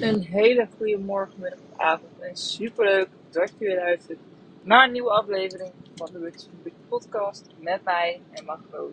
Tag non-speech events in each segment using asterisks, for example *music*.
Een hele goede morgen, middag avond. En superleuk dat je weer luistert naar een nieuwe aflevering van de Witch podcast met mij en Marco.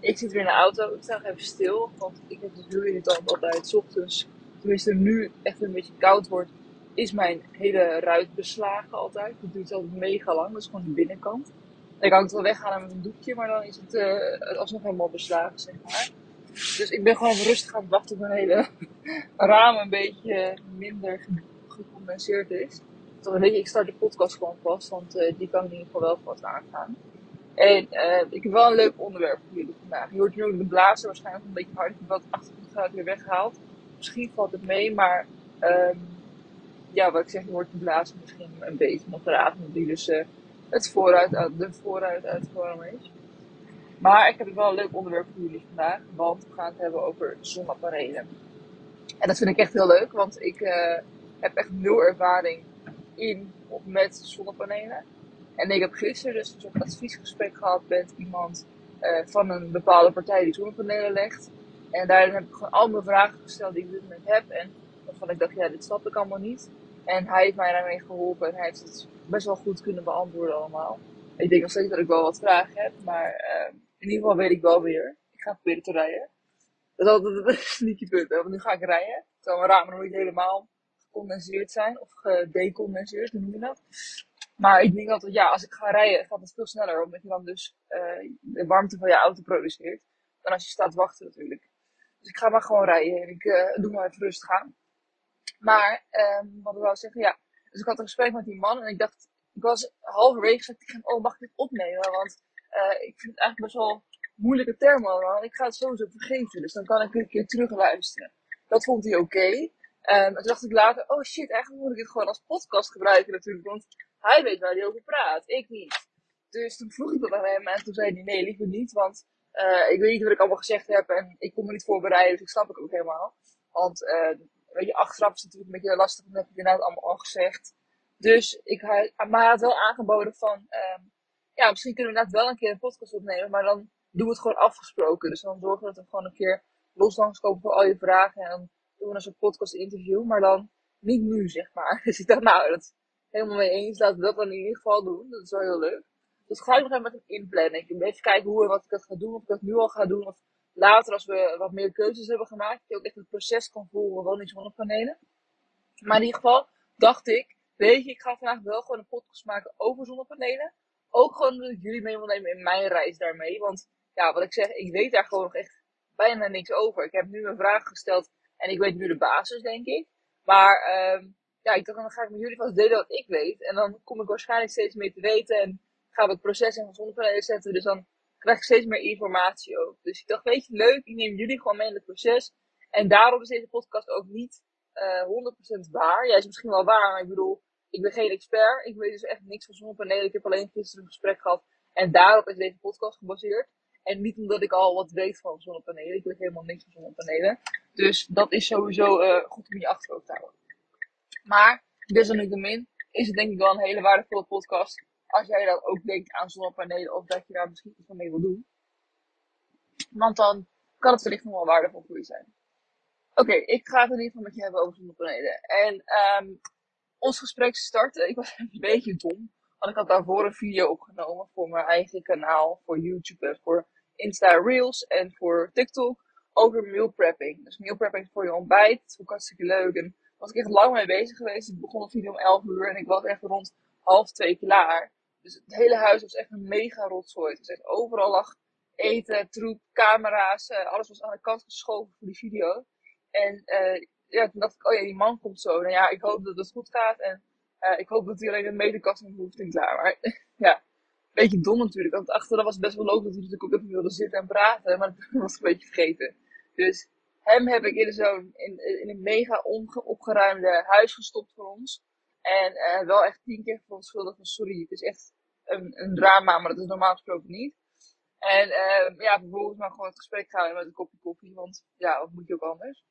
Ik zit weer in de auto. Ik sta even stil, want ik heb dus heel irritant altijd. Ochtends, tenminste nu echt een beetje koud wordt, is mijn hele ruit beslagen altijd. Dat duurt altijd mega lang. Dat is gewoon de binnenkant. Ik kan het wel weghalen met een doekje, maar dan is het uh, alsnog helemaal beslagen, zeg maar. Dus ik ben gewoon rustig aan het wachten tot mijn hele *laughs* raam een beetje minder gecondenseerd is. Ik start de podcast gewoon vast, want uh, die kan in ieder geval wel vast aangaan. En uh, ik heb wel een leuk onderwerp voor jullie vandaag. Je hoort nu de blazer waarschijnlijk een beetje hard. Ik heb wat achtergrondgeluid weer weggehaald. Misschien valt het mee, maar um, ja, wat ik zeg, je hoort de blazer misschien een beetje nog raad. Die dus uh, het vooruit, de vooruit uitgekomen is. Maar ik heb wel een leuk onderwerp voor jullie vandaag, want we gaan het hebben over zonnepanelen. En dat vind ik echt heel leuk, want ik uh, heb echt nul ervaring in of met zonnepanelen. En ik heb gisteren dus een soort adviesgesprek gehad met iemand uh, van een bepaalde partij die zonnepanelen legt. En daarin heb ik gewoon al mijn vragen gesteld die ik dit moment heb. En waarvan ik dacht, ja, dit snap ik allemaal niet. En hij heeft mij daarmee geholpen en hij heeft het best wel goed kunnen beantwoorden allemaal. Ik denk nog steeds dat ik wel wat vragen heb, maar uh, in ieder geval weet ik wel weer. Ik ga proberen te rijden. Dat is altijd een *laughs* sneaky punt, hè? want nu ga ik rijden. Terwijl mijn ramen nog niet helemaal gecondenseerd zijn, of gedecondenseerd, noem je dat? Maar ik denk altijd, ja, als ik ga rijden, gaat het veel sneller, omdat je dan dus uh, de warmte van je auto produceert. Dan als je staat wachten natuurlijk. Dus ik ga maar gewoon rijden en ik uh, doe maar even rustig aan. Maar, um, wat ik wou zeggen, ja. Dus ik had een gesprek met die man en ik dacht, ik was halverwege, ik dacht, oh, mag ik dit opnemen? Want uh, ik vind het eigenlijk best wel moeilijke termen allemaal. Ik ga het sowieso vergeten, dus dan kan ik een keer terug luisteren. Dat vond hij oké. Um, en toen dacht ik later, oh shit, eigenlijk moet ik het gewoon als podcast gebruiken natuurlijk. Want hij weet waar hij over praat, ik niet. Dus toen vroeg ik dat aan hem en toen zei hij, nee, liever niet. Want uh, ik weet niet wat ik allemaal gezegd heb en ik kon me niet voorbereiden, dus ik snap het ook helemaal. Want uh, weet je, achteraf is het natuurlijk een beetje lastig, dan heb ik inderdaad allemaal al gezegd. Dus ik, maar hij had wel aangeboden van, um, ja, misschien kunnen we inderdaad wel een keer een podcast opnemen, maar dan doen we het gewoon afgesproken. Dus dan zorgen we dat we gewoon een keer los langskomen voor al je vragen en dan doen we een soort podcast interview, maar dan niet nu, zeg maar. *laughs* Dus ik dacht, nou, dat is helemaal mee eens. Laten we dat dan in ieder geval doen. Dat is wel heel leuk. Dus ga ik nog even met hem inplannen. Ik even kijken hoe en wat ik dat ga doen. Of ik dat nu al ga doen. Of later als we wat meer keuzes hebben gemaakt. Dat je ook echt het proces kan volgen. Gewoon die zonnepanelen. Maar in ieder geval dacht ik. Weet je, ik ga vandaag wel gewoon een podcast maken over zonnepanelen. Ook gewoon dat ik jullie mee wil nemen in mijn reis daarmee. Want ja, wat ik zeg, ik weet daar gewoon nog echt bijna niks over. Ik heb nu een vraag gesteld en ik weet nu de basis, denk ik. Maar um, ja, ik dacht, dan ga ik met jullie vast delen wat ik weet. En dan kom ik waarschijnlijk steeds meer te weten. En gaan we het proces in zonnepanelen zetten. Dus dan krijg ik steeds meer informatie ook. Dus ik dacht, weet je, leuk, ik neem jullie gewoon mee in het proces. En daarom is deze podcast ook niet uh, eh, 100% waar. Jij is misschien wel waar, maar ik bedoel, ik ben geen expert. Ik weet dus echt niks van zonnepanelen. Ik heb alleen gisteren een gesprek gehad. En daarop is deze podcast gebaseerd. En niet omdat ik al wat weet van zonnepanelen. Ik weet helemaal niks van zonnepanelen. Dus dat is sowieso uh, goed om je achterhoofd te houden. Maar, desalniettemin, is het denk ik wel een hele waardevolle podcast. Als jij dan ook denkt aan zonnepanelen of dat je daar misschien iets van mee wil doen. Want dan kan het wellicht nog wel waardevol voor je zijn. Oké, ik ga het in ieder geval met je hebben over zonnepanelen. En um, ons gesprek starten. Ik was *laughs* een beetje dom. Want ik had daarvoor een video opgenomen voor mijn eigen kanaal, voor YouTube en voor Insta Reels en voor TikTok over meal prepping. Dus meal prepping voor je ontbijt. Ook hartstikke leuk. En daar was ik echt lang mee bezig geweest. Ik begon de video om 11 uur en ik was echt rond half twee klaar. Dus het hele huis was echt een mega rotzooi. Was echt overal lag eten, troep, camera's. Uh, alles was aan de kant geschoven voor die video. En uh, ja, toen dacht ik, oh ja, die man komt zo. Nou ja, ik hoop dat het goed gaat. En uh, ik hoop dat hij alleen een medekast hoeft en klaar. Maar *laughs* ja, beetje dom natuurlijk. Want achteraf was het best wel logisch dat hij natuurlijk ook even wilde zitten en praten. Maar *laughs* dat was een beetje vergeten. Dus hem heb ik in zo'n in, in een mega opgeruimde huis gestopt voor ons. En uh, wel echt tien keer verontschuldigd van sorry, het is echt een, een drama, maar dat is normaal gesproken niet. En uh, ja, vervolgens maar gewoon het gesprek gaan met een kopje koffie, want ja, wat moet je ook anders?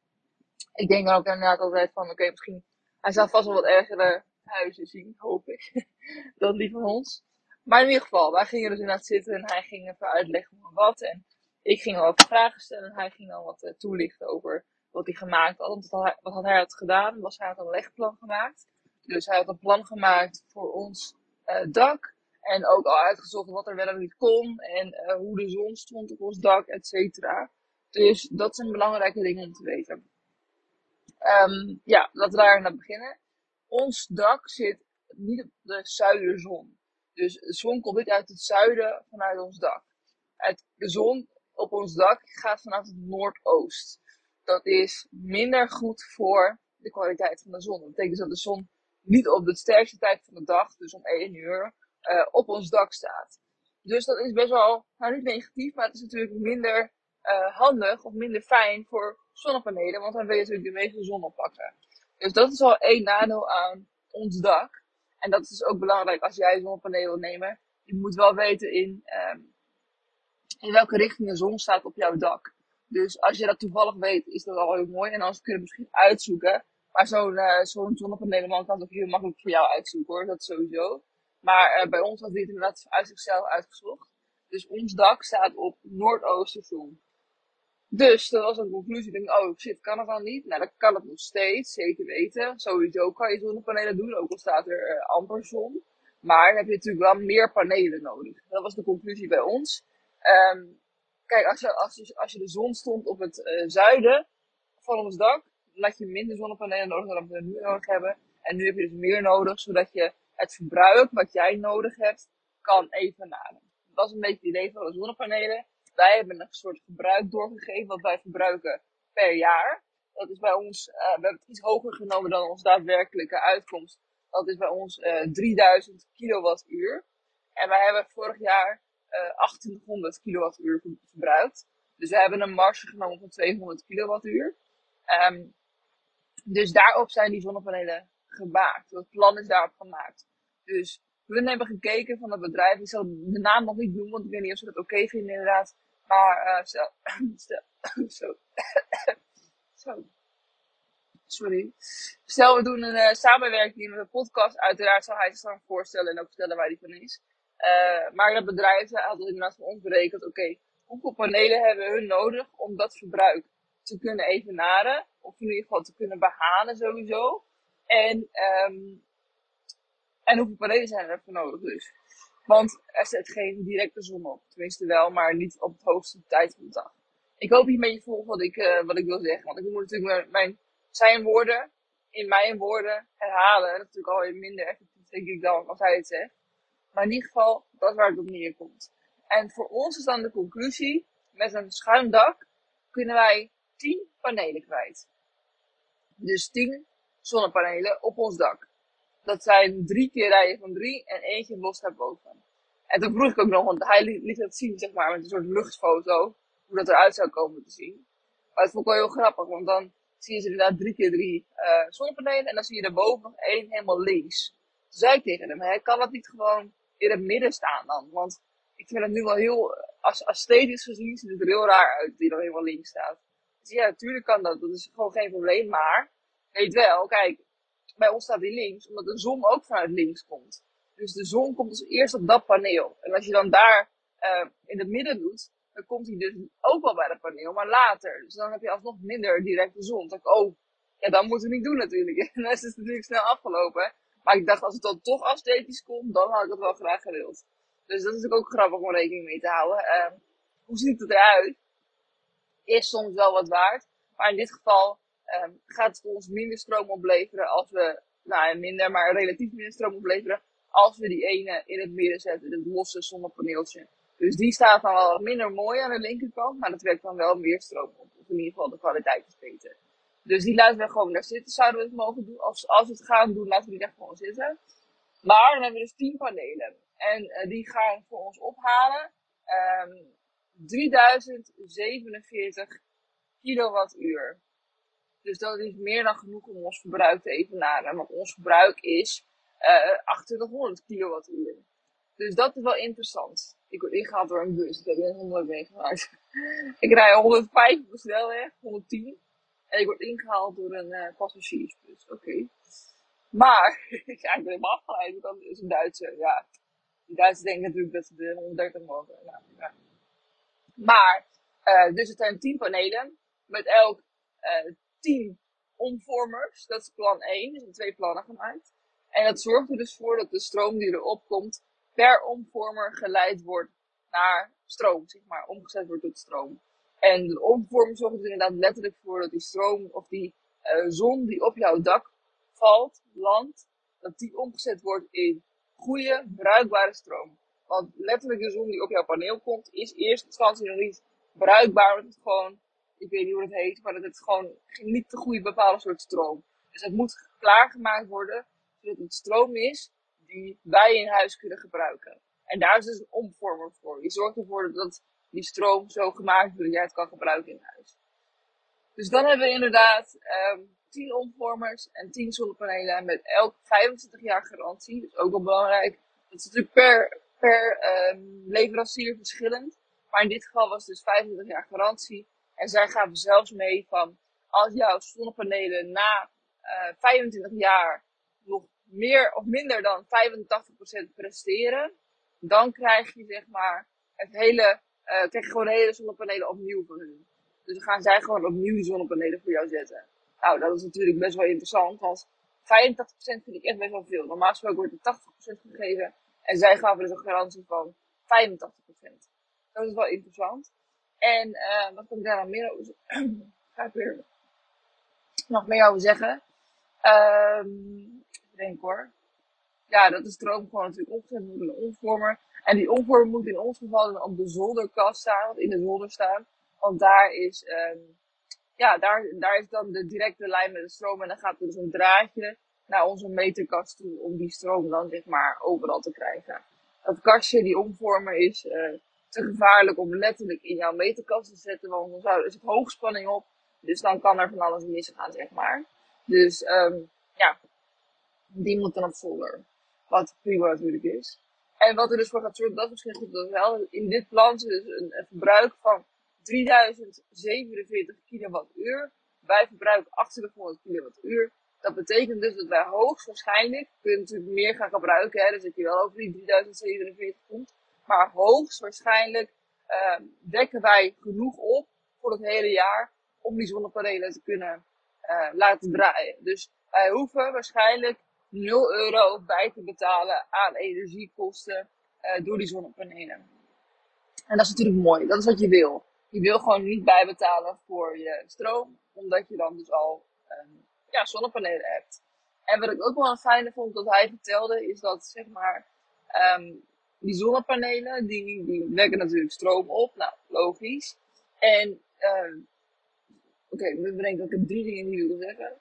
Ik denk dan ook inderdaad altijd van, oké, misschien, hij zal vast wel wat ergere huizen zien, hoop ik, *laughs* dan die van ons. Maar in ieder geval, wij gingen dus inderdaad zitten en hij ging even uitleggen wat. En ik ging al wat vragen stellen en hij ging dan wat uh, toelichten over wat hij gemaakt had. Want wat had hij had gedaan, was hij had een legplan gemaakt. Dus hij had een plan gemaakt voor ons uh, dak. En ook al uitgezocht wat er wel en niet kon. En uh, hoe de zon stond op ons dak, et cetera. Dus dat zijn belangrijke dingen om te weten. Um, ja, laten we daar naar beginnen. Ons dak zit niet op de zuiderzon. Dus de zon komt niet uit het zuiden vanuit ons dak. Het, de zon op ons dak gaat vanuit het noordoost. Dat is minder goed voor de kwaliteit van de zon. Dat betekent dat de zon niet op de sterkste tijd van de dag, dus om 1 uur, uh, op ons dak staat. Dus dat is best wel, nou niet negatief, maar het is natuurlijk minder uh, handig of minder fijn voor zonnepanelen, want dan wil je natuurlijk de meeste zon oppakken. Dus dat is al één nadeel aan ons dak. En dat is ook belangrijk als jij zonnepanelen wil nemen. Je moet wel weten in, um, in welke richting de zon staat op jouw dak. Dus als je dat toevallig weet, is dat al heel mooi. En anders kun je het misschien uitzoeken. Maar zo'n uh, zo'n zonnepanelenman kan het ook heel makkelijk voor jou uitzoeken hoor, dat sowieso. Maar uh, bij ons had dit inderdaad uit zichzelf uitgezocht. Dus ons dak staat op noordoosten dus dat was een conclusie. Ik oh shit, kan het dan niet? Nou, dat kan het nog steeds, zeker weten. Sowieso kan je zonnepanelen doen, ook al staat er uh, amper zon. Maar heb je natuurlijk wel meer panelen nodig. Dat was de conclusie bij ons. Um, kijk, als je, als, als je de zon stond op het uh, zuiden van ons dak, dan had je minder zonnepanelen nodig dan we nu nodig hebben. En nu heb je dus meer nodig, zodat je het verbruik wat jij nodig hebt, kan evenaren. Dat is een beetje het idee van de zonnepanelen wij hebben een soort verbruik doorgegeven wat wij verbruiken per jaar. Dat is bij ons, uh, we hebben het iets hoger genomen dan onze daadwerkelijke uitkomst. Dat is bij ons uh, eh, 3000 kilowattuur. En wij hebben vorig jaar uh, eh, 1800 kilowattuur verbruikt. Dus we hebben een marge genomen van 200 kilowattuur. Um, dus daarop zijn die zonnepanelen gemaakt. Het plan is daarop gemaakt. Dus we hebben gekeken van het bedrijf. Ik zal de naam nog niet noemen, want ik weet niet of ze dat oké okay vinden inderdaad. Maar uh, *laughs* stel, stel, *laughs* zo, *laughs* zo. Sorry. Stel, we doen een uh, samenwerking met een podcast. Uiteraard zal hij zich dan voorstellen en ook vertellen waar die van is. Uh, maar dat bedrijf had inderdaad van ons berekend. Oké, hoeveel panelen hebben hun nodig om dat verbruik te kunnen evenaren? Of in ieder geval te kunnen behalen sowieso. En, um, en hoeveel panelen zijn er voor nodig dus? Want er zit geen directe zon op. Tenminste wel, maar niet op het hoogste tijd van de dag. Ik hoop je een volgt wat ik, uh, wat ik wil zeggen. Want ik moet natuurlijk mijn, zijn woorden in mijn woorden herhalen. Dat is natuurlijk al minder effectief, denk ik, dan als hij het zegt. Maar in ieder geval, dat is waar het op neerkomt. En voor ons is dan de conclusie, met een schuin dak kunnen wij 10 panelen kwijt. Dus 10 zonnepanelen op ons dak. Dat zijn drie keer rijen van drie en eentje los daarboven. En toen vroeg ik ook nog, want hij liet het zien, zeg maar, met een soort luchtfoto, hoe dat eruit zou komen te zien. Maar dat vond ik wel heel grappig, want dan zie je ze inderdaad drie keer drie uh, zonnepanelen en dan zie je daarboven nog één helemaal links. Toen zei ik tegen hem, hij kan dat niet gewoon in het midden staan dan? Want ik vind het nu wel heel, als esthetisch gezien, ziet het er heel raar uit, die dan helemaal links staat. Dus ja, natuurlijk kan dat, dat is gewoon geen probleem, maar weet wel, kijk, bij ons staat die links, omdat de zon ook vanuit links komt. Dus de zon komt als eerst op dat paneel. En als je dan daar uh, in het midden doet, dan komt hij dus ook wel bij dat paneel, maar later. Dus dan heb je alsnog minder directe zon. Dan ik, oh, ja, dat moeten we niet doen natuurlijk. *laughs* En dan is het natuurlijk snel afgelopen. Maar ik dacht, als het dan toch esthetisch komt, dan had ik het wel graag gewild. Dus dat is ook grappig om rekening mee te houden. Uh, hoe ziet het eruit? Is soms wel wat waard. Maar in dit geval um, gaat het ons minder stroom opleveren als we, nou minder, maar relatief minder stroom opleveren als we die ene in het midden zetten, het losse zonnepaneeltje. Dus die staat dan wel minder mooi aan de linkerkant, maar dat werkt dan wel meer stroom op. Of in ieder geval de kwaliteit is beter. Dus die laten we gewoon daar zitten. Zouden we het mogen doen? Als, als we het gaan doen, laten we die daar gewoon zitten. Maar dan hebben we dus 10 panelen. En uh, die gaan voor ons ophalen um, ehm, 3047 kilowattuur. Dus dat is meer dan genoeg om ons verbruik te evenaren. Want ons verbruik is uh, 2800 kilowattuur. Dus dat is wel interessant. Ik word ingehaald door een bus. Ik heb net 100 meegemaakt. *laughs* ik rij 105 op de snelweg, 110. En ik word ingehaald door een uh, passagiersbus. Oké. Maar, *laughs* ik ben helemaal afgeleid. Dan is een Duitse, ja. Die Duitsers denken natuurlijk dat ze de 130 mogen. Nou, ja. Maar, uh, dus het zijn 10 panelen. Met elk uh, 10 omvormers. Dat is plan 1. Er zijn twee plannen gemaakt. En dat zorgt er dus voor dat de stroom die erop komt per omvormer geleid wordt naar stroom, zeg maar, omgezet wordt tot stroom. En de omvormer zorgt er inderdaad letterlijk voor dat die stroom of die uh, zon die op jouw dak valt, landt, dat die omgezet wordt in goede, bruikbare stroom. Want letterlijk de zon die op jouw paneel komt, is eerst instantie nog niet bruikbaar, omdat het gewoon, ik weet niet hoe het heet, maar dat het gewoon niet de goede bepaalde soort stroom. Dus het moet klaargemaakt worden, zodat het stroom is die wij in huis kunnen gebruiken. En daar is dus een omvormer voor. Die zorgt ervoor dat die stroom zo gemaakt wordt dat jij het kan gebruiken in huis. Dus dan hebben we inderdaad um, 10 omvormers en 10 zonnepanelen met elk 25 jaar garantie. Dus ook wel belangrijk. Dat is natuurlijk per, per um, leverancier verschillend. Maar in dit geval was het dus 25 jaar garantie. En zij gaven zelfs mee van als jouw zonnepanelen na uh, 25 jaar nog meer of minder dan 85% presteren, dan krijg je zeg maar het hele, uh, krijg je gewoon de hele zonnepanelen opnieuw voor hun. Dus dan gaan zij gewoon opnieuw die zonnepanelen voor jou zetten. Nou, dat is natuurlijk best wel interessant, want 85% vind ik echt best wel veel. Normaal gesproken wordt er 80% gegeven en zij gaven dus een garantie van 85%. Dat is wel interessant. En uh, wat kan ik daar nog meer over zeggen? *clears throat* Ga ik weer nog meer over zeggen? Um, ik denk hoor. Ja, dat de stroom gewoon natuurlijk omgezet wordt in een omvormer. En die omvormer moet in ons geval dan op de zolderkast staan, in de zolder staan. Want daar is, um, ja, daar, daar is dan de directe lijn met de stroom. En dan gaat er dus een draadje naar onze meterkast toe om die stroom dan zeg maar overal te krijgen. Dat kastje, die omvormer, is uh, te gevaarlijk om letterlijk in jouw meterkast te zetten. Want dan zou, er zit hoogspanning op. Dus dan kan er van alles misgaan, zeg maar. Dus um, ja, die moet dan op zolder. Wat prima natuurlijk is. En wat er dus voor gaat zorgen, dat is misschien goed dat wel. In dit plan dus een, verbruik van 3047 kilowattuur. Wij verbruiken 2800 kilowattuur. Dat betekent dus dat wij hoogstwaarschijnlijk, kunnen natuurlijk meer gaan gebruiken, hè, dus dat je wel over die 3047 komt. Maar hoogstwaarschijnlijk uh, dekken wij genoeg op voor het hele jaar om die zonnepanelen te kunnen uh, laten draaien. Dus wij hoeven waarschijnlijk 0 euro bij te betalen aan energiekosten uh, door die zonnepanelen. En dat is natuurlijk mooi. Dat is wat je wil. Je wil gewoon niet bijbetalen voor je stroom, omdat je dan dus al um, ja, zonnepanelen hebt. En wat ik ook wel een fijne vond dat hij vertelde, is dat zeg maar um, die zonnepanelen, die, die wekken natuurlijk stroom op. Nou, logisch. En uh, oké, okay, ik bedenk dat ik drie dingen die wil zeggen.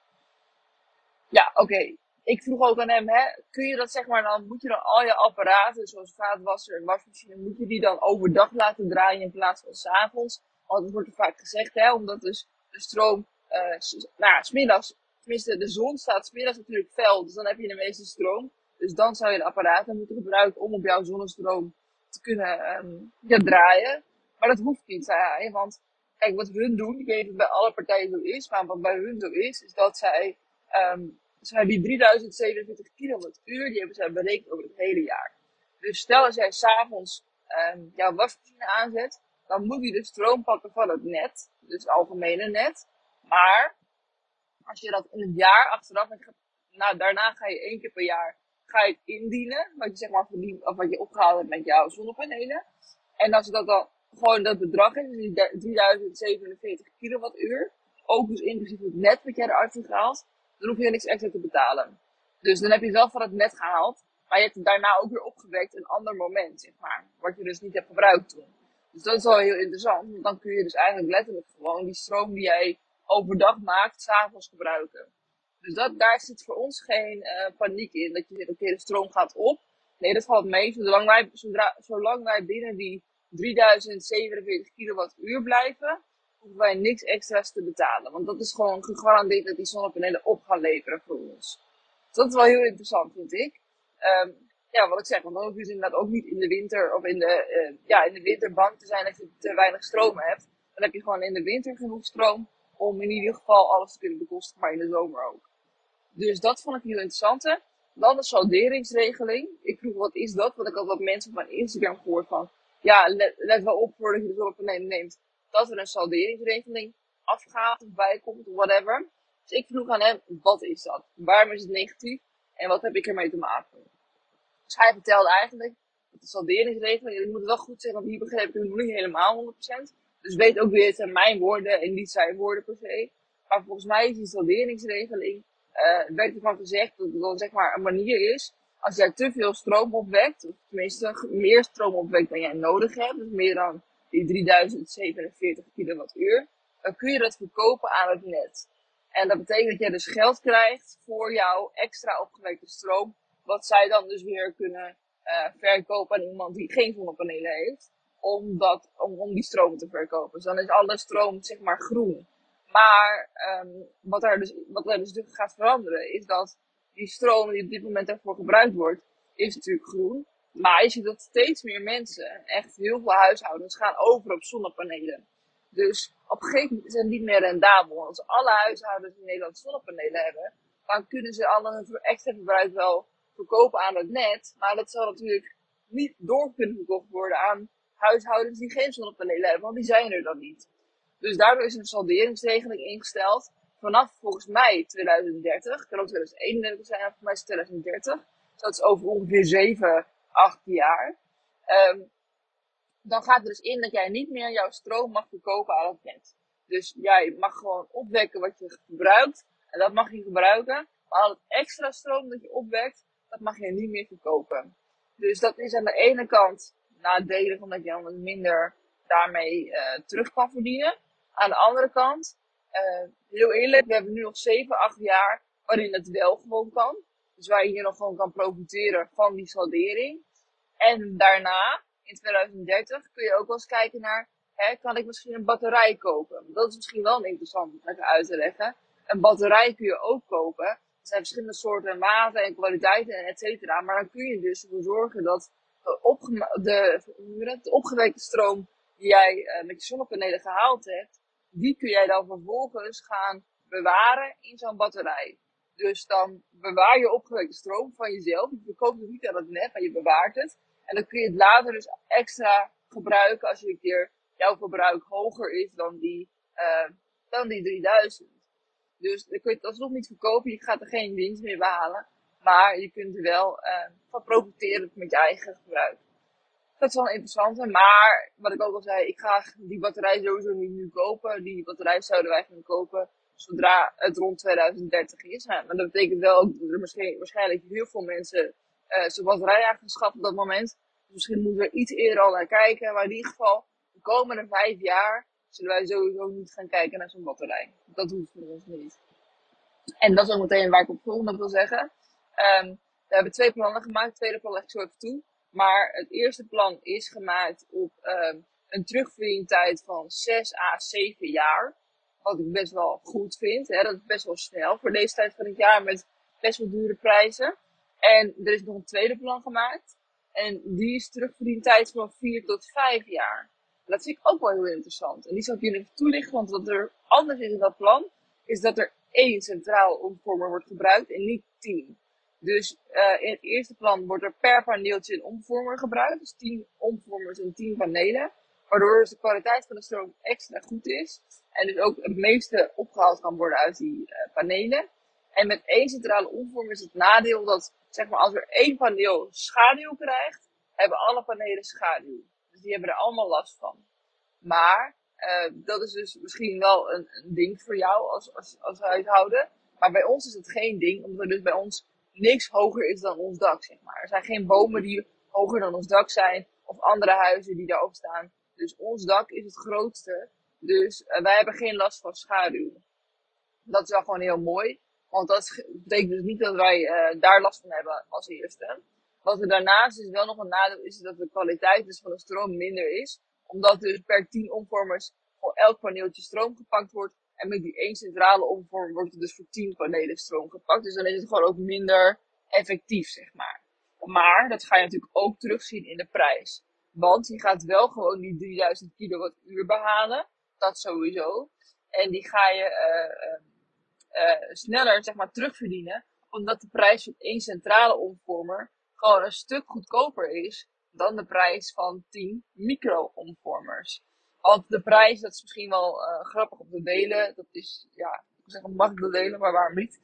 Ja, oké. Ik vroeg ook aan hem, hè, kun je dat zeg maar dan, moet je dan al je apparaten, zoals vaatwasser en wasmachine, moet je die dan overdag laten draaien in plaats van s'avonds? Want dat wordt er vaak gezegd, hè, omdat dus de stroom, uh, nou, smiddags, tenminste de zon staat smiddags natuurlijk fel, dus dan heb je de meeste stroom. Dus dan zou je de apparaten moeten gebruiken om op jouw zonnestroom te kunnen um, ja, draaien. Maar dat hoeft niet, zei hij, want kijk, wat hun doen, ik weet niet of het bij alle partijen zo is, maar wat bij hun zo is, is dat zij um, dus die 3047 kilowattuur, die hebben zij berekend over het hele jaar. Dus stel als jij s'avonds um, jouw wasmachine aanzet, dan moet je de stroom pakken van het net, dus het algemene net. Maar als je dat in het jaar achteraf, nou, daarna ga je één keer per jaar ga je het indienen, wat je zeg maar verdient, of wat je opgehaald hebt met jouw zonnepanelen. En als dat dan gewoon dat bedrag is, dus die 3047 kilowattuur, ook dus inclusief het net wat jij eruit hebt gehaald, dan hoef je niks extra te betalen. Dus dan heb je zelf van het net gehaald, maar je hebt het daarna ook weer opgewekt een ander moment, zeg maar. Wat je dus niet hebt gebruikt toen. Dus dat is wel heel interessant, want dan kun je dus eigenlijk letterlijk gewoon die stroom die jij overdag maakt, s'avonds gebruiken. Dus dat, daar zit voor ons geen uh, paniek in, dat je zegt, oké, de stroom gaat op. Nee, dat valt mee. Zolang wij, zodra, zolang wij binnen die 3047 kilowattuur blijven, hoeven wij niks extra's te betalen. Want dat is gewoon gegarandeerd dat die zonnepanelen op gaan leveren voor ons. Dus dat is wel heel interessant, vind ik. Um, ja, wat ik zeg, want dan hoef je dus inderdaad ook niet in de winter of in de, uh, ja, in de winter bang te zijn dat je te weinig stroom hebt. Dan heb je gewoon in de winter genoeg stroom om in ieder geval alles te kunnen bekostigen, maar in de zomer ook. Dus dat vond ik heel interessant. Dan de salderingsregeling. Ik vroeg wat is dat? Want ik had wat mensen op mijn Instagram gehoord van, ja, let, wel op voordat je de zonnepanelen neemt dat er een salderingsregeling afgaat of bijkomt of whatever. Dus ik vroeg aan hem, wat is dat? Waarom is het negatief? En wat heb ik ermee te maken? Dus hij vertelde eigenlijk dat de salderingsregeling, ik moet het wel goed zeggen, want hier begreep ik het nog niet helemaal 100%. Dus weet ook weer, het zijn mijn woorden en niet zijn woorden per se. Maar volgens mij is die salderingsregeling, uh, werd ervan gezegd dat het dan zeg maar een manier is, als jij te veel stroom opwekt, of tenminste meer stroom opwekt dan jij nodig hebt, dus meer dan die 3047 kilowattuur, dan kun je dat verkopen aan het net. En dat betekent dat jij dus geld krijgt voor jouw extra opgewekte stroom, wat zij dan dus weer kunnen uh, verkopen aan iemand die geen zonnepanelen heeft, om, dat, om, om die stroom te verkopen. Dus dan is alle stroom zeg maar groen. Maar um, wat, er dus, wat er dus gaat veranderen, is dat die stroom die op dit moment daarvoor gebruikt wordt, is natuurlijk groen. Maar je ziet dat steeds meer mensen, echt heel veel huishoudens, gaan over op zonnepanelen. Dus op een gegeven moment is het niet meer rendabel. Als alle huishoudens in Nederland zonnepanelen hebben, dan kunnen ze al hun extra verbruik wel verkopen aan het net. Maar dat zal natuurlijk niet door kunnen verkocht worden aan huishoudens die geen zonnepanelen hebben, want die zijn er dan niet. Dus daardoor is een salderingsregeling ingesteld. Vanaf volgens mij 2030, kan ook 2031 zijn, volgens mij is 2030. Dus dat is over ongeveer 7, 8 jaar. Um, dan gaat er dus in dat jij niet meer jouw stroom mag verkopen aan het net. Dus jij mag gewoon opwekken wat je gebruikt. En dat mag je gebruiken. Maar al het extra stroom dat je opwekt, dat mag je niet meer verkopen. Dus dat is aan de ene kant nadelig, omdat je dan minder daarmee uh, terug kan verdienen. Aan de andere kant, uh, heel eerlijk, we hebben nu nog 7, 8 jaar waarin het wel gewoon kan. Dus waar je hier nog gewoon kan profiteren van die saldering. En daarna, in 2030, kun je ook wel eens kijken naar, hè, kan ik misschien een batterij kopen? Dat is misschien wel interessant om even uit te leggen. Een batterij kun je ook kopen. Er zijn verschillende soorten maten en kwaliteiten en et cetera. Maar dan kun je dus ervoor zorgen dat de, opgewekte stroom die jij uh, met je zonnepanelen gehaald hebt, die kun jij dan vervolgens gaan bewaren in zo'n batterij. Dus dan bewaar je opgewekte stroom van jezelf. Je verkoopt het niet aan het net, maar je bewaart het. En dan kun je het later dus extra gebruiken als je een keer jouw verbruik hoger is dan die, uh, dan die 3000. Dus dan kun je het alsnog niet verkopen. Je gaat er geen winst meer behalen. Maar je kunt er wel uh, van profiteren met je eigen gebruik. Dat is wel een interessante. Maar wat ik ook al zei, ik ga die batterij sowieso niet nu kopen. Die batterij zouden wij gaan kopen zodra het rond 2030 is. maar dat betekent wel dat er misschien, waarschijnlijk heel veel mensen uh, zo'n batterij aan gaan schaffen op dat moment. Dus misschien moeten we er iets eerder al naar kijken. Maar in ieder geval, de komende vijf jaar zullen wij sowieso niet gaan kijken naar zo'n batterij. Dat hoeft voor ons niet. En dat is ook meteen waar ik op volgende wil zeggen. Um, we hebben twee plannen gemaakt. Het tweede plan leg ik zo even toe. Maar het eerste plan is gemaakt op um, een terugverdientijd van 6 à 7 jaar. Wat ik best wel goed vind. Hè? Dat is best wel snel voor deze tijd van het jaar met best wel dure prijzen. En er is nog een tweede plan gemaakt. En die is terugverdientijd van 4 tot 5 jaar. Dat vind ik ook wel heel interessant. En die zal ik jullie even toelichten, want wat er anders is in dat plan, is dat er één centraal omvormer wordt gebruikt en niet tien. Dus uh, in het eerste plan wordt er per paneeltje een omvormer gebruikt. Dus 10 omvormers en 10 panelen. Waardoor dus de kwaliteit van de stroom extra goed is. En dus ook het meeste opgehaald kan worden uit die uh, panelen. En met één centrale omvormer is het nadeel dat, zeg maar, als er één paneel schaduw krijgt, hebben alle panelen schaduw. Dus die hebben er allemaal last van. Maar, uh, dat is dus misschien wel een, ding voor jou als, als, als huishouden. Maar bij ons is het geen ding, omdat er dus bij ons niks hoger is dan ons dak, zeg maar. Er zijn geen bomen die hoger dan ons dak zijn, of andere huizen die daarop staan. Dus ons dak is het grootste. Dus uh, wij hebben geen last van schaduw. Dat is wel gewoon heel mooi. Want dat betekent dus niet dat wij uh, daar last van hebben als eerste. Wat er daarnaast is wel nog een nadeel is dat de kwaliteit dus van de stroom minder is. Omdat dus per 10 omvormers voor elk paneeltje stroom gepakt wordt. En met die één centrale omvormer wordt er dus voor 10 panelen stroom gepakt. Dus dan is het gewoon ook minder effectief, zeg maar. Maar dat ga je natuurlijk ook terugzien in de prijs. Want je gaat wel gewoon die 3000 kilowattuur behalen. Dat sowieso. En die ga je uh, uh, sneller, zeg maar, terugverdienen. Omdat de prijs van één centrale omvormer gewoon een stuk goedkoper is dan de prijs van 10 micro-omvormers. Want de prijs, dat is misschien wel uh, grappig om te delen. Dat is, ja, ik zeggen, mag ik delen, maar waarom niet?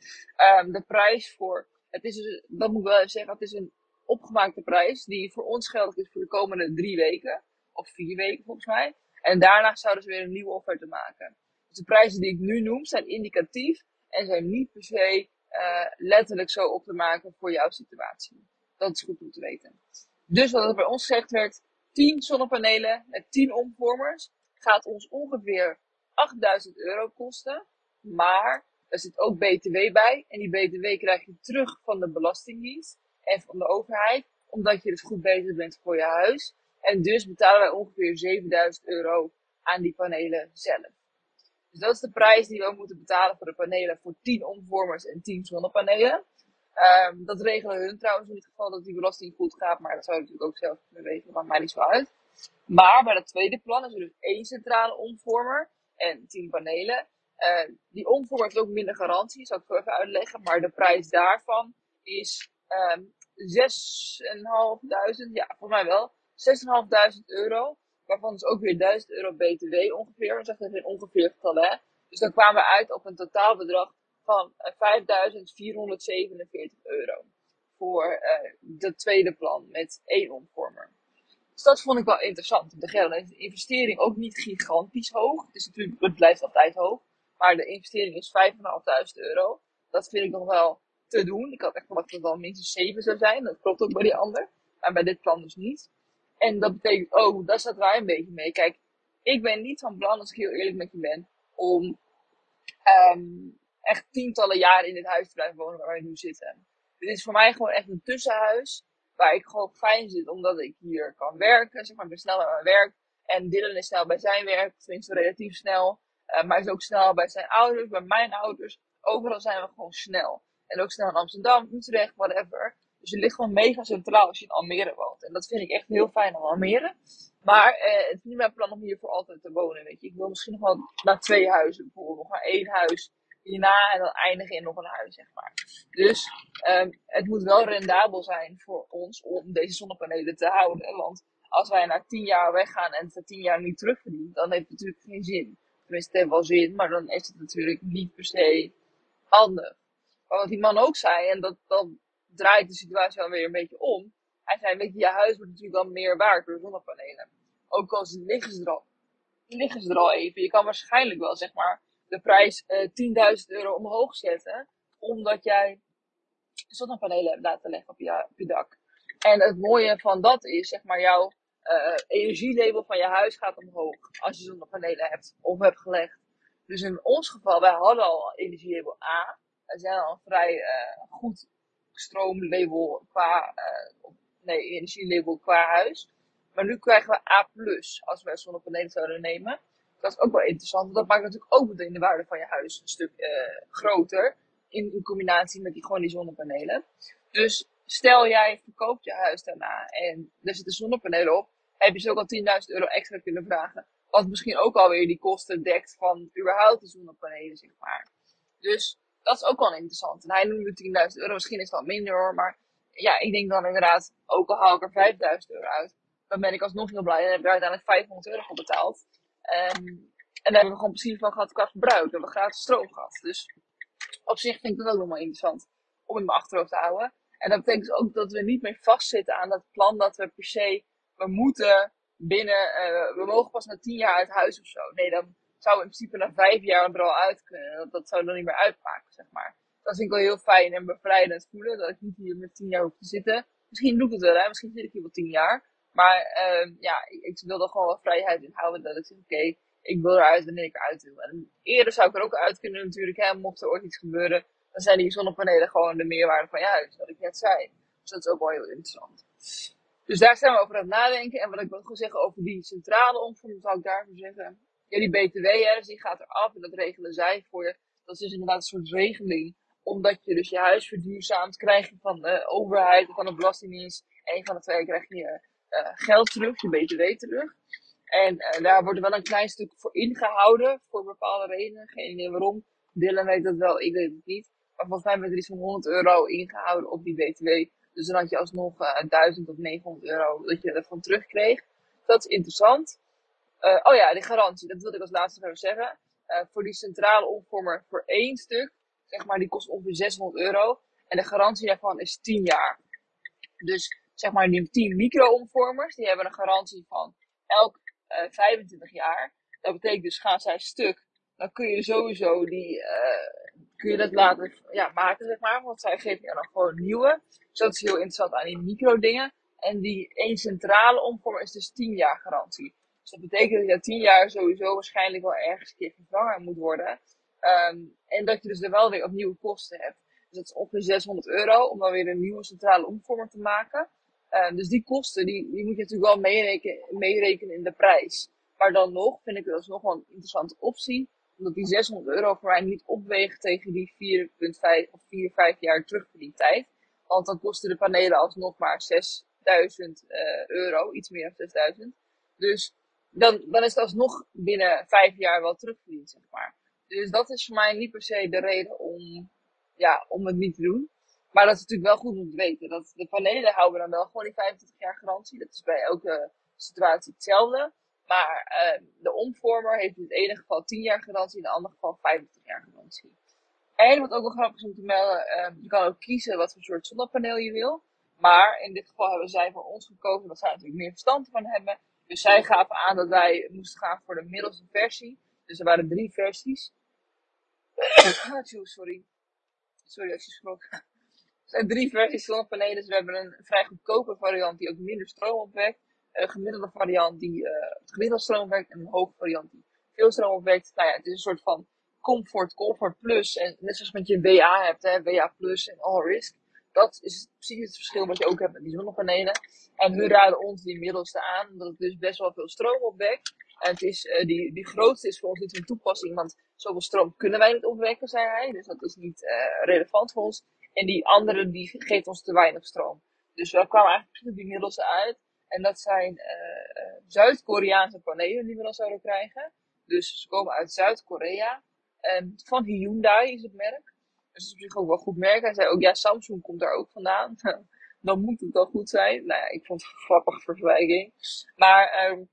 Um, de prijs voor, het is dat moet ik wel even zeggen, het is een opgemaakte prijs die voor ons geldig is voor de komende drie weken. Of vier weken volgens mij. En daarna zouden ze weer een nieuwe offerte maken. Dus de prijzen die ik nu noem zijn indicatief en zijn niet per se uh, letterlijk zo op te maken voor jouw situatie. Dat is goed om te weten. Dus wat er bij ons gezegd werd, 10 zonnepanelen met 10 omvormers gaat ons ongeveer 8000 euro kosten. Maar er zit ook BTW bij. En die BTW krijg je terug van de Belastingdienst en van de overheid. Omdat je dus goed bezig bent voor je huis. En dus betalen wij ongeveer 7000 euro aan die panelen zelf. Dus dat is de prijs die we moeten betalen voor de panelen voor 10 omvormers en 10 zonnepanelen. Um, dat regelen hun trouwens in het geval dat die belasting goed gaat, maar dat zou je natuurlijk ook zelf kunnen regelen, maakt mij niet zo uit. Maar bij dat tweede plan is er dus één centrale omvormer en 10 panelen. Uh, die omvormer heeft ook minder garantie, zal ik zo even uitleggen, maar de prijs daarvan is um, 6.500, ja, volgens mij wel, 6.500 euro. Waarvan dus ook weer 1000 euro BTW ongeveer. Dat is een ongeveer getal, hè. Dus dan kwamen we uit op een totaalbedrag van 5.447 eh, euro. Voor uh, de tweede plan met één omvormer. Dus dat vond ik wel interessant. De geld de investering ook niet gigantisch hoog. Het, is natuurlijk, het blijft altijd hoog. Maar de investering is 5.500 euro. Dat vind ik nog wel te doen. Ik had echt verwacht dat het wel minstens 7 zou zijn. Dat klopt ook bij die ander. Maar bij dit plan dus niet. En dat betekent ook, daar staat wij een beetje mee. Kijk, ik ben niet van plan, als ik heel eerlijk met je ben, om um, echt tientallen jaren in dit huis te blijven wonen waar wij nu zitten. Dit is voor mij gewoon echt een tussenhuis waar ik gewoon fijn zit, omdat ik hier kan werken. Zeg maar, ik ben snel bij mijn werk. En Dylan is snel bij zijn werk, tenminste relatief snel. Uh, maar is ook snel bij zijn ouders, bij mijn ouders. Overal zijn we gewoon snel. En ook snel in Amsterdam, Utrecht, whatever. Dus je ligt gewoon mega centraal als je in Almere woont. En dat vind ik echt heel fijn aan Almere. Maar uh, het is niet mijn plan om hier voor altijd te wonen. Weet je. Ik wil misschien nog wel naar twee huizen bijvoorbeeld. Nog maar één huis hierna en dan eindigen in nog een huis, zeg maar. Dus um, het moet wel rendabel zijn voor ons om deze zonnepanelen te houden. Want als wij na tien jaar weggaan en het tien jaar niet terugverdienen, dan heeft het natuurlijk geen zin. Tenminste, het heeft wel zin, maar dan is het natuurlijk niet per se handig. Maar wat die man ook zei, en dat, dat draait de situatie wel weer een beetje om. Hij zei, weet je, je huis wordt natuurlijk wel meer waard door zonnepanelen. Ook al liggen ze er al, liggen ze er al even. Je kan waarschijnlijk wel, zeg maar, de prijs uh, eh, 10.000 euro omhoog zetten. Omdat jij zonnepanelen hebt laten leggen op je, dak. En het mooie van dat is, zeg maar, jouw uh, energielabel van je huis gaat omhoog. Als je zonnepanelen hebt of hebt gelegd. Dus in ons geval, wij hadden al energielabel A. We zijn al een vrij uh, goed stroomlabel qua, nee, energielabel qua huis. Maar nu krijgen we A+, als wij zonnepanelen zouden nemen. Dat is ook wel interessant, dat maakt natuurlijk ook de waarde van je huis een stuk uh, groter. In, in, combinatie met die, gewoon die zonnepanelen. Dus stel jij verkoopt je huis daarna en er zitten zonnepanelen op, heb je ze ook al 10.000 euro extra kunnen vragen. Wat misschien ook alweer die kosten dekt van überhaupt de zonnepanelen, zeg maar. Dus dat is ook wel interessant. En hij noemde 10.000 euro, misschien is wat minder hoor, maar ja, ik denk dan inderdaad, ook al haal ik er 5.000 euro uit, dan ben ik alsnog heel blij en heb ik uiteindelijk 500 euro voor betaald. Um, en daar hebben we gewoon precies van gehad qua verbruik. We hebben gratis stroom gehad. Dus op zich vind ik dat ook nog wel interessant om in mijn achterhoofd te houden. En dat betekent dus ook dat we niet meer vastzitten aan dat plan dat we per se, we moeten binnen, uh, we mogen pas na tien jaar uit huis of zo. Nee, dan zou in principe na vijf jaar er al uit kunnen. Dat, dat zou dan niet meer uitmaken, zeg maar. Dat vind ik wel heel fijn en bevrijdend voelen. Dat ik niet hier met tien jaar hoef te zitten. Misschien doe ik het wel, hè. Misschien zit ik hier wel tien jaar. Maar uh, ja, ik, ik, wil er gewoon wel vrijheid in houden. Dat ik zeg, oké, ik wil eruit wanneer ik eruit wil. En eerder zou ik er ook uit kunnen natuurlijk. Hè, mocht er ooit iets gebeuren, dan zijn die zonnepanelen gewoon de meerwaarde van je huis. Wat ik net zei. Dus dat is ook wel heel interessant. Dus daar zijn we over aan het nadenken. En wat ik wil zeggen over die centrale omvorming, zou ik daarvoor zeggen. Ja, die BTW, dus die gaat eraf en dat regelen zij voor je. Dat is dus inderdaad een soort regeling. Omdat je dus je huis verduurzaamt, krijg je van de overheid van de Belastingdienst. Een van de twee krijg je uh, geld terug, je BTW terug. En uh, daar wordt wel een klein stuk voor ingehouden, voor bepaalde redenen. Geen idee waarom. Dylan weet dat wel, ik weet het niet. Maar volgens mij werd er iets van 100 euro ingehouden op die BTW. Dus dan had je alsnog uh, 1000 of 900 euro dat je ervan terugkreeg. Dat is interessant. Oh ja, die garantie, dat wilde ik als laatste even zeggen. Voor die centrale omvormer voor één stuk, zeg maar, die kost ongeveer 600 euro. En de garantie daarvan is 10 jaar. Dus zeg maar, die 10 micro-omvormers, die hebben een garantie van elk uh, 25 jaar. Dat betekent dus, gaan zij stuk, dan kun je sowieso die, kun je dat laten ja, maken, zeg maar. Want zij geven je dan gewoon nieuwe. Dus dat is heel interessant aan die micro-dingen. En die één centrale omvormer is dus 10 jaar garantie. Dus dat betekent dat je 10 jaar sowieso waarschijnlijk wel ergens een keer vervangen moet worden. Um, en dat je dus er wel weer opnieuw kosten hebt. Dus dat is ongeveer 600 euro om dan weer een nieuwe centrale omvormer te maken. Um, dus die kosten, die, moet je natuurlijk wel meerekenen, meerekenen in de prijs. Maar dan nog vind ik dat nog wel een interessante optie. Omdat die 600 euro voor mij niet opweegt tegen die 4,5 of 4, 5 jaar terugverdientijd. Want dan kosten de panelen alsnog maar 6000 uh, euro, iets meer dan 6000. Dus dan, dan is het alsnog binnen vijf jaar wel terugverdiend, zeg maar. Dus dat is voor mij niet per se de reden om, ja, om het niet te doen. Maar dat is natuurlijk wel goed om te weten. Dat de panelen houden dan wel gewoon die 25 jaar garantie. Dat is bij elke situatie hetzelfde. Maar uh, de omvormer heeft in het ene geval 10 jaar garantie, in het andere geval 25 jaar garantie. En wat ook wel grappig is om te melden, uh, je kan ook kiezen wat voor soort zonnepaneel je wil. Maar in dit geval hebben zij voor ons gekozen, dat zij natuurlijk meer verstand van hebben. Dus zij gaven aan dat wij moesten gaan voor de middelste versie. Dus er waren drie versies. *coughs* sorry. Sorry dat je schrok. Zijn drie versies zonnepanelen. Dus we hebben een vrij goedkope variant die ook minder stroom opwekt. Een gemiddelde variant die uh, gemiddeld stroom opwekt. En een hoge variant die veel stroom opwekt. Nou ja, het is een soort van comfort, comfort plus. En net zoals met je WA hebt, hè, WA plus en all risk. Dat is precies het verschil wat je ook hebt met die zonnepanelen. En hun raden ons die middelste aan, omdat het dus best wel veel stroom opwekt. En het is, die, die grootste is voor ons niet van toepassing, want zoveel stroom kunnen wij niet opwekken, zei hij. Dus dat is niet relevant voor ons. En die andere, die geeft ons te weinig stroom. Dus we kwamen eigenlijk op die middelste uit. En dat zijn uh, Zuid-Koreaanse panelen die we dan zouden krijgen. Dus ze komen uit Zuid-Korea. van Hyundai is het merk. Dus dat is op zich ook wel goed merk. Hij zei ook, ja, Samsung komt daar ook vandaan. *laughs* dan moet het wel goed zijn. Nou ja, ik vond het een *laughs* grappige vergelijking. Maar um,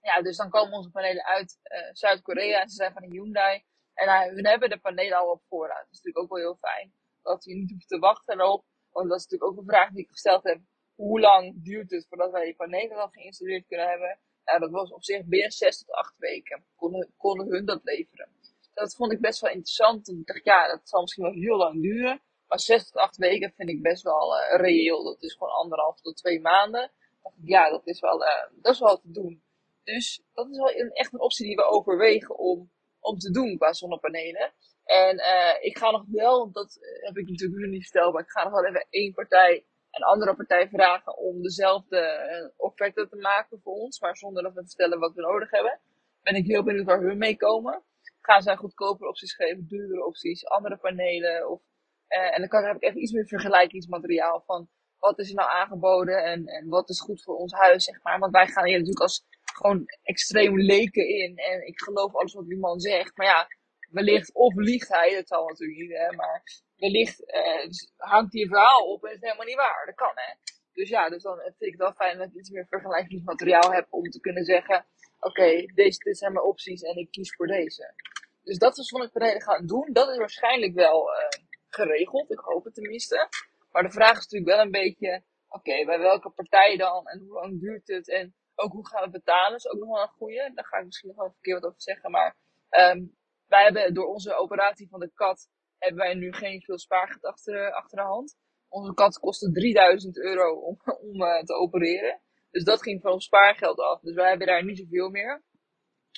ja, dus dan komen onze panelen uit uh, Zuid-Korea en ze zijn van Hyundai. En hun hebben de panelen al op voorraad. Dat is natuurlijk ook wel heel fijn. Dat je niet hoeft te wachten erop. Want dat is natuurlijk ook een vraag die ik gesteld heb. Hoe lang duurt het voordat wij die panelen dan geïnstalleerd kunnen hebben? Nou, dat was op zich binnen 6 tot 8 weken. Konden, konden hun dat leveren. Dat vond ik best wel interessant. Ik dacht, ja, dat zal misschien wel heel lang duren. Maar 6 tot 8 weken vind ik best wel uh, reëel. Dat is gewoon anderhalf tot twee maanden. Dacht ja, dat is wel, uh, dat is wel te doen. Dus dat is wel een, echt een optie die we overwegen om, om te doen qua zonnepanelen. En uh, ik ga nog wel, dat heb ik natuurlijk nu niet verteld, maar ik ga nog wel even één partij, een andere partij vragen om dezelfde offerte te maken voor ons. Maar zonder dat we vertellen wat we nodig hebben. Ben ik heel benieuwd waar hun mee komen. Gaan zij goedkopere opties geven, duurdere opties, andere panelen of uh, en dan kan, heb ik even iets meer vergelijkingsmateriaal van wat is er nou aangeboden en, en wat is goed voor ons huis, zeg maar. Want wij gaan hier natuurlijk als gewoon extreem leken in en ik geloof alles wat die man zegt. Maar ja, wellicht, of liegt hij, dat zal natuurlijk niet, hè, maar wellicht uh, hangt hij een verhaal op en is het helemaal niet waar. Dat kan, hè. Dus ja, dus dan vind ik het wel fijn dat ik iets meer vergelijkingsmateriaal heb om te kunnen zeggen, oké, deze, dit zijn mijn opties en ik kies voor deze. Dus dat is wat ik beneden gaan doen. Dat is waarschijnlijk wel uh, geregeld. Ik hoop het tenminste. Maar de vraag is natuurlijk wel een beetje, oké, bij welke partij dan? En hoe lang duurt het? En ook hoe gaan we betalen? is ook nog wel een goede. Daar ga ik misschien nog wel een keer wat over zeggen. Maar um, wij hebben door onze operatie van de kat, hebben wij nu geen veel spaargeld achter, achter de hand. Onze kat kostte 3000 euro om, *laughs* om uh, te opereren. Dus dat ging van ons spaargeld af. Dus wij hebben daar niet zoveel meer.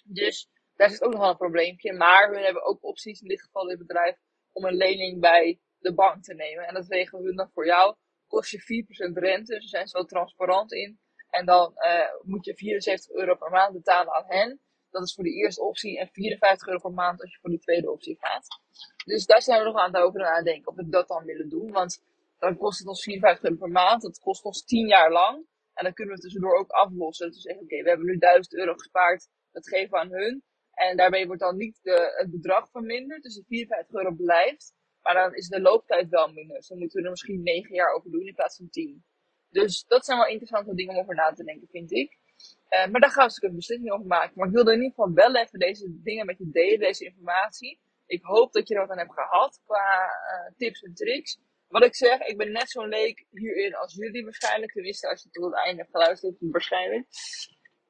Dus daar zit ook nog wel een probleempje. Maar we hebben ook opties, in dit geval dit bedrijf, om een lening bij de bank te nemen. En dat regelen hun dan voor jou. Kost je 4% rente, ze zijn zo transparant in. En dan uh, moet je 74 euro per maand betalen aan hen. Dat is voor de eerste optie. En 54 euro per maand als je voor die tweede optie gaat. Dus daar zijn we nog aan het over nadenken of we dat dan willen doen. Want dan kost het ons 54 euro per maand. Dat kost ons 10 jaar lang. En dan kunnen we tussendoor ook aflossen. Dus zeggen, oké, we hebben nu 1000 euro gespaard. Dat geven we aan hun. En daarmee wordt dan niet de, het bedrag verminderd. Dus de 54 euro blijft. Maar dan is de looptijd wel minder. Dus dan moeten we er misschien 9 jaar over doen in plaats van 10. Dus dat zijn wel interessante dingen om over na te denken, vind ik. Uh, maar daar gaan dus een beslissing over maken. Maar ik wilde in ieder geval wel even deze dingen met je delen, deze informatie. Ik hoop dat je er wat aan hebt gehad qua uh, tips en tricks. Wat ik zeg, ik ben net zo'n leek hierin als jullie waarschijnlijk. Tenminste, als je tot het einde hebt geluisterd, waarschijnlijk.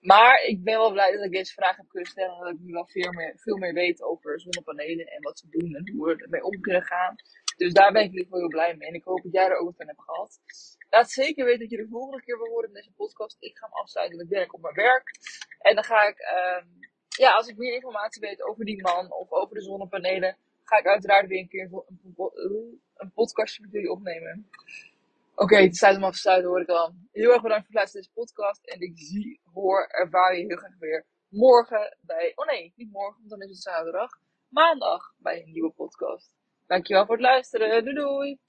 Maar ik ben wel blij dat ik deze vraag heb kunnen stellen. En dat ik nu wel veel meer, veel meer weet over zonnepanelen en wat ze doen en hoe we ermee om kunnen gaan. Dus daar ben ik in ieder geval heel blij mee. En ik hoop dat jij er ook wat aan hebt gehad. Laat zeker weten dat je de volgende keer wil horen in deze podcast. Ik ga hem afsluiten, op mijn werk. En dan ga ik, um, ja, als ik meer informatie weet over die man of over de zonnepanelen, ga ik uiteraard weer een keer een, een podcastje met jullie opnemen. Oké, het staat om af te sluiten, hoor ik dan. Heel erg bedankt voor het luisteren naar deze podcast. En ik zie, hoor, ervaar je heel graag weer morgen bij... Oh nee, niet morgen, want dan is het zaterdag. Maandag bij een nieuwe podcast. Dankjewel voor het luisteren. Doei doei!